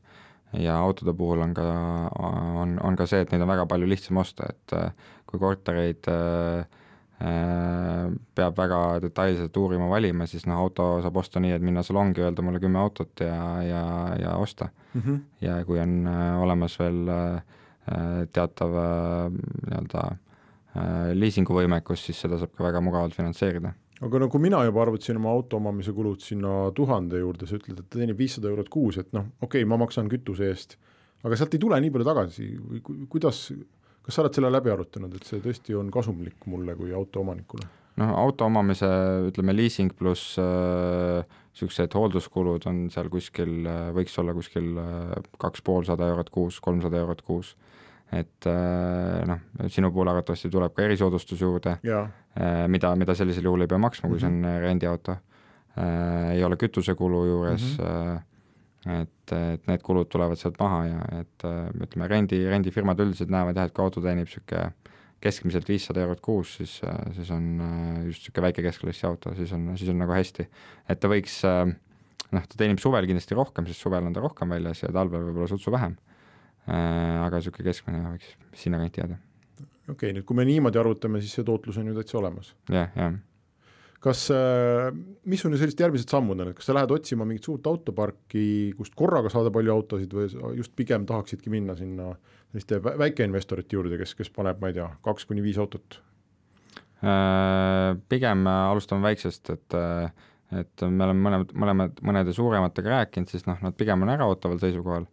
Speaker 2: ja autode puhul on ka, on, on ka see, et neid on väga palju lihtsam osta, et äh, kui kortereid Äh, peab väga detailselt uurima, valima, siis noh, auto saab osta nii, et minna salongi, öelda mulle kümme autot ja, ja, ja osta mm. -hmm. ja kui on äh, olemas veel äh, teatav nii-öelda liisinguvõimekus, siis seda saab ka väga mugavalt finantseerida
Speaker 1: aga no kui mina juba arvutasin oma auto omamise kulud sinna tuhande juurde, sa ütled, et ta teenib viissada eurot kuus, et noh, okei okay,, ma maksan kütuse eest, aga sealt ei tule nii palju tagasi kuidas, kas sa oled selle läbi arutanud, et see tõesti on kasumlik mulle kui autoomanikule?
Speaker 2: noh, auto omamise ütleme, liising pluss niisugused äh, hoolduskulud on seal kuskil äh,, võiks olla kuskil äh, kaks poolsada eurot kuus, kolmsada eurot kuus. et äh, noh, sinu puhul arvatavasti tuleb ka erisoodustus juurde, äh, mida, mida sellisel juhul ei pea maksma, kui mm -hmm. see on mhm. rendiauto äh,. ei ole kütusekulu juures mm, -hmm et, et need kulud tulevad sealt maha ja et ütleme, rendi, rendifirmad üldiselt näevad jah, et kui auto teenib niisugune keskmiselt viissada eurot kuus, siis, siis on just niisugune väike keskklassi auto, siis on, siis on nagu hästi. et ta võiks, noh, ta teenib suvel kindlasti rohkem, sest suvel on ta rohkem väljas ja talvel võib-olla sutsu vähem. aga niisugune keskmine võiks sinnakanti jääda.
Speaker 1: okei okay,, nüüd kui me niimoodi arvutame, siis see tootlus on ju täitsa olemas
Speaker 2: ja,. jah, jah
Speaker 1: kas, äh, mis on sellised järgmised sammud on, et kas sa lähed otsima mingit suurt autoparki, kust korraga saada palju autosid või just pigem tahaksidki minna sinna selliste väikeinvestorite juurde, kes, kes paneb, ma ei tea, kaks kuni viis autot?
Speaker 2: Äh, pigem alustame väiksest, et et me oleme mõlemad, mõlemad, mõnede suurematega rääkinud, siis noh, nad pigem on äraootaval seisukohal,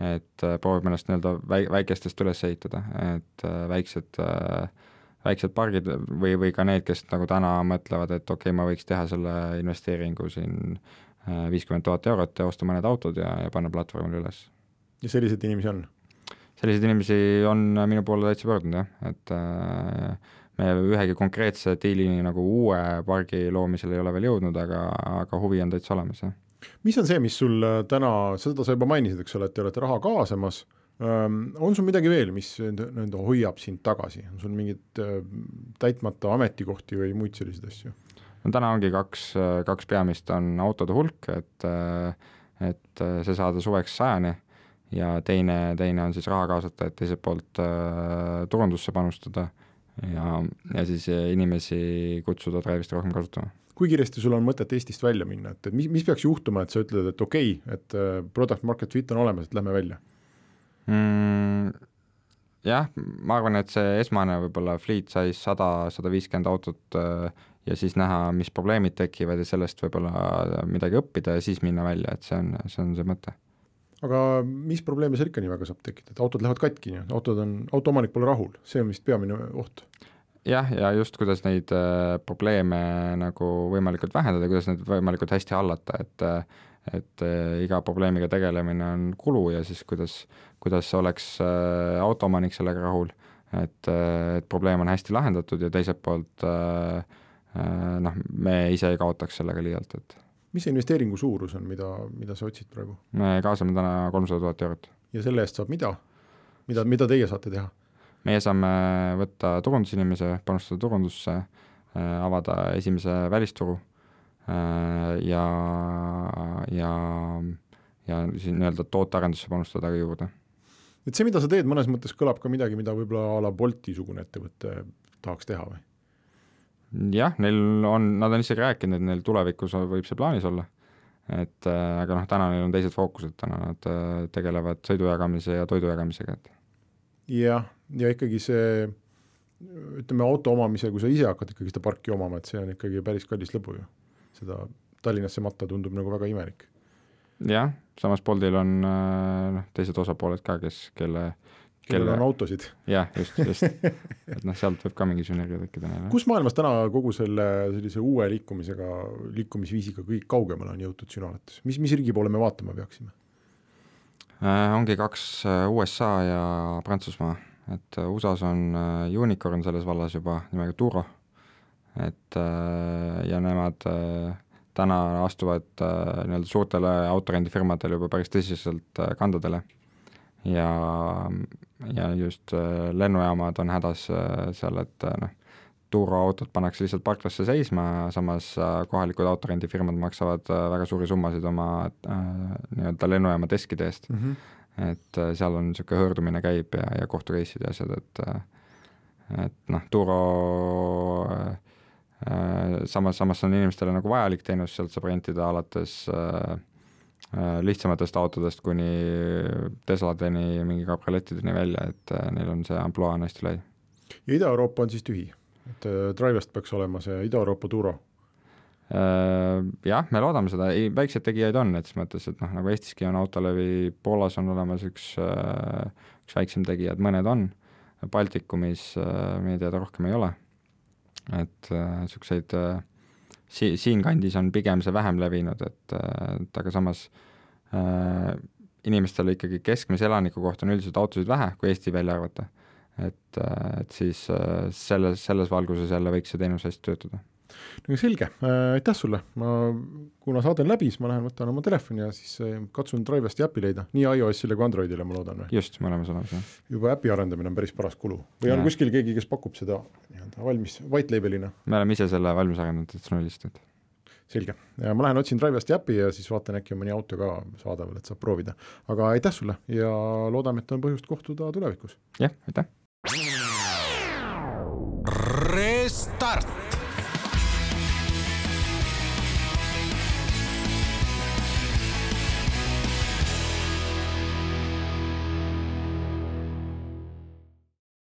Speaker 2: et proovime ennast nii-öelda väi-, väikestest üles ehitada, et väiksed äh, väiksed pargid või, või ka need, kes nagu täna mõtlevad, et okei okay,, ma võiks teha selle investeeringu siin äh, viiskümmend tuhat eurot ja osta mõned autod ja, ja panna platvormile üles.
Speaker 1: ja selliseid inimesi on?
Speaker 2: selliseid inimesi on minu poole täitsa pöördunud jah, et äh, me ühegi konkreetse diilini nagu uue pargi loomisel ei ole veel jõudnud, aga, aga huvi on täitsa olemas, jah.
Speaker 1: mis on see, mis sul täna, seda sa juba mainisid, eks ole, et te olete raha kaasamas on sul midagi veel, mis nii-öelda hoiab sind tagasi, on sul mingeid täitmata ametikohti või muid selliseid asju?
Speaker 2: no täna ongi kaks, kaks peamist. On autode hulk, et, et see saada suveks sajani. Ja teine, teine on siis raha kaasata, et teiselt poolt turundusse panustada. Ja, ja siis inimesi kutsuda Drive'ist rohkem kasutama.
Speaker 1: Kui kiiresti sul on mõtet Eestist välja minna, et, et mis, mis peaks juhtuma, et sa ütled, et okei okay,, et product market fit on olemas, et lähme välja
Speaker 2: mm,? jah, ma arvan, et see esmane võib-olla fleet size sada, sada viiskümmend autot äh, ja siis näha, mis probleemid tekivad ja sellest võib-olla midagi õppida ja siis minna välja, et see on, see on see mõte.
Speaker 1: aga mis probleeme seal ikka nii väga saab tekkida, et autod lähevad katki, autod on, autoomanik pole rahul, see on vist peamine oht?
Speaker 2: jah, ja just, kuidas neid äh, probleeme nagu võimalikult vähendada, kuidas neid võimalikult hästi hallata, et et äh, iga probleemiga tegelemine on kulu ja siis kuidas, kuidas oleks äh, autoomanik sellega rahul, et, et probleem on hästi lahendatud ja teiselt poolt äh, Äh, noh, me ise ei kaotaks sellega liialt, et
Speaker 1: mis see investeeringu suurus on, mida, mida sa otsid praegu?
Speaker 2: me kaasame täna kolmsada tuhat eurot.
Speaker 1: ja selle eest saab mida? mida, mida teie saate teha?
Speaker 2: meie saame võtta turundusinimese, panustada turundusse, äh, avada esimese välisturu äh, ja, ja, ja siin nii-öelda tootearendusse panustada ka juurde.
Speaker 1: Et see, mida sa teed, mõnes mõttes kõlab ka midagi, mida võib-olla a la Bolti-sugune ettevõte tahaks teha või?
Speaker 2: jah, neil on, nad on isegi rääkinud, et neil tulevikus võib see plaanis olla. et äh, aga noh, täna neil on teised fookused, täna nad äh, tegelevad sõidu jagamise ja toidu jagamisega, et.
Speaker 1: jah, ja ikkagi see ütleme, auto omamise, kui sa ise hakkad ikkagi seda parki omama, et see on ikkagi päris kallis lõbu ju. seda Tallinnasse matta tundub nagu väga imelik.
Speaker 2: Jah, samas Boltil on äh, noh, teised osapooled ka, kes, kelle
Speaker 1: kellel on autosid.
Speaker 2: jah, just, just, et noh, sealt võib ka mingi sünergia tekkida neile.
Speaker 1: kus maailmas täna kogu selle sellise uue liikumisega, liikumisviisiga kõik kaugemale on jõutud sinu arvates, mis, mis riigi poole me vaatama peaksime
Speaker 2: äh,? ongi kaks äh, USA ja Prantsusmaa, et äh, USA-s on äh, unicorn selles vallas juba nimega Turo, et äh, ja nemad äh, täna astuvad äh, nii-öelda suurtele autorendifirmadele juba päris tõsiselt äh, kandadele ja ja just äh, lennujaamad on hädas seal, et noh, turuautod pannakse lihtsalt parklasse seisma, samas kohalikud autorendifirmad maksavad väga suuri summasid oma nii-öelda lennujaama deskide eest mm. -hmm. et seal on niisugune hõõrdumine käib ja, ja kohtureisid ja asjad, et et noh, Turo äh, samas, samas on inimestele nagu vajalik teenus, sealt saab rentida alates äh, Äh, lihtsamatest autodest kuni Tesladeni, mingi kabriolettideni välja, et äh, neil on see ampluaa on hästi lai.
Speaker 1: ja Ida-Euroopa on siis tühi, et äh, Drivest peaks olema see Ida-Euroopa Turo?
Speaker 2: Jah, me loodame seda, ei, väikseid tegijaid on, et selles mõttes, et noh, nagu Eestiski on autolevi, Poolas on olemas üks, üks väiksem tegija, et mõned on, Baltikumis meie teada rohkem ei ole, et niisuguseid äh, si-, siinkandis on pigem see vähem levinud, et, et aga samas äh, inimestele ikkagi keskmise elaniku kohta on üldiselt autosid vähe, kui Eesti välja arvata. et, et siis äh, selles, selles valguses jälle võiks see teenus hästi töötada
Speaker 1: no selge äh,, aitäh sulle, ma, kuna saade on läbi, siis ma lähen võtan oma telefoni ja siis äh, katsun Drivesti äpi leida, nii iOS-ile kui Androidile, ma loodan
Speaker 2: just, mõlemas olemas, jah.
Speaker 1: juba äpi arendamine on päris paras kulu või ja. on kuskil keegi, kes pakub seda nii-öelda valmis white label'ina?
Speaker 2: me oleme ise selle valmis arendanud täitsa nullist, et
Speaker 1: selge, ma lähen otsin Drivesti äpi ja siis vaatan, äkki on mõni auto ka saadaval, et saab proovida. aga aitäh sulle ja loodame, et on põhjust kohtuda tulevikus.
Speaker 2: jah, aitäh.
Speaker 3: Restart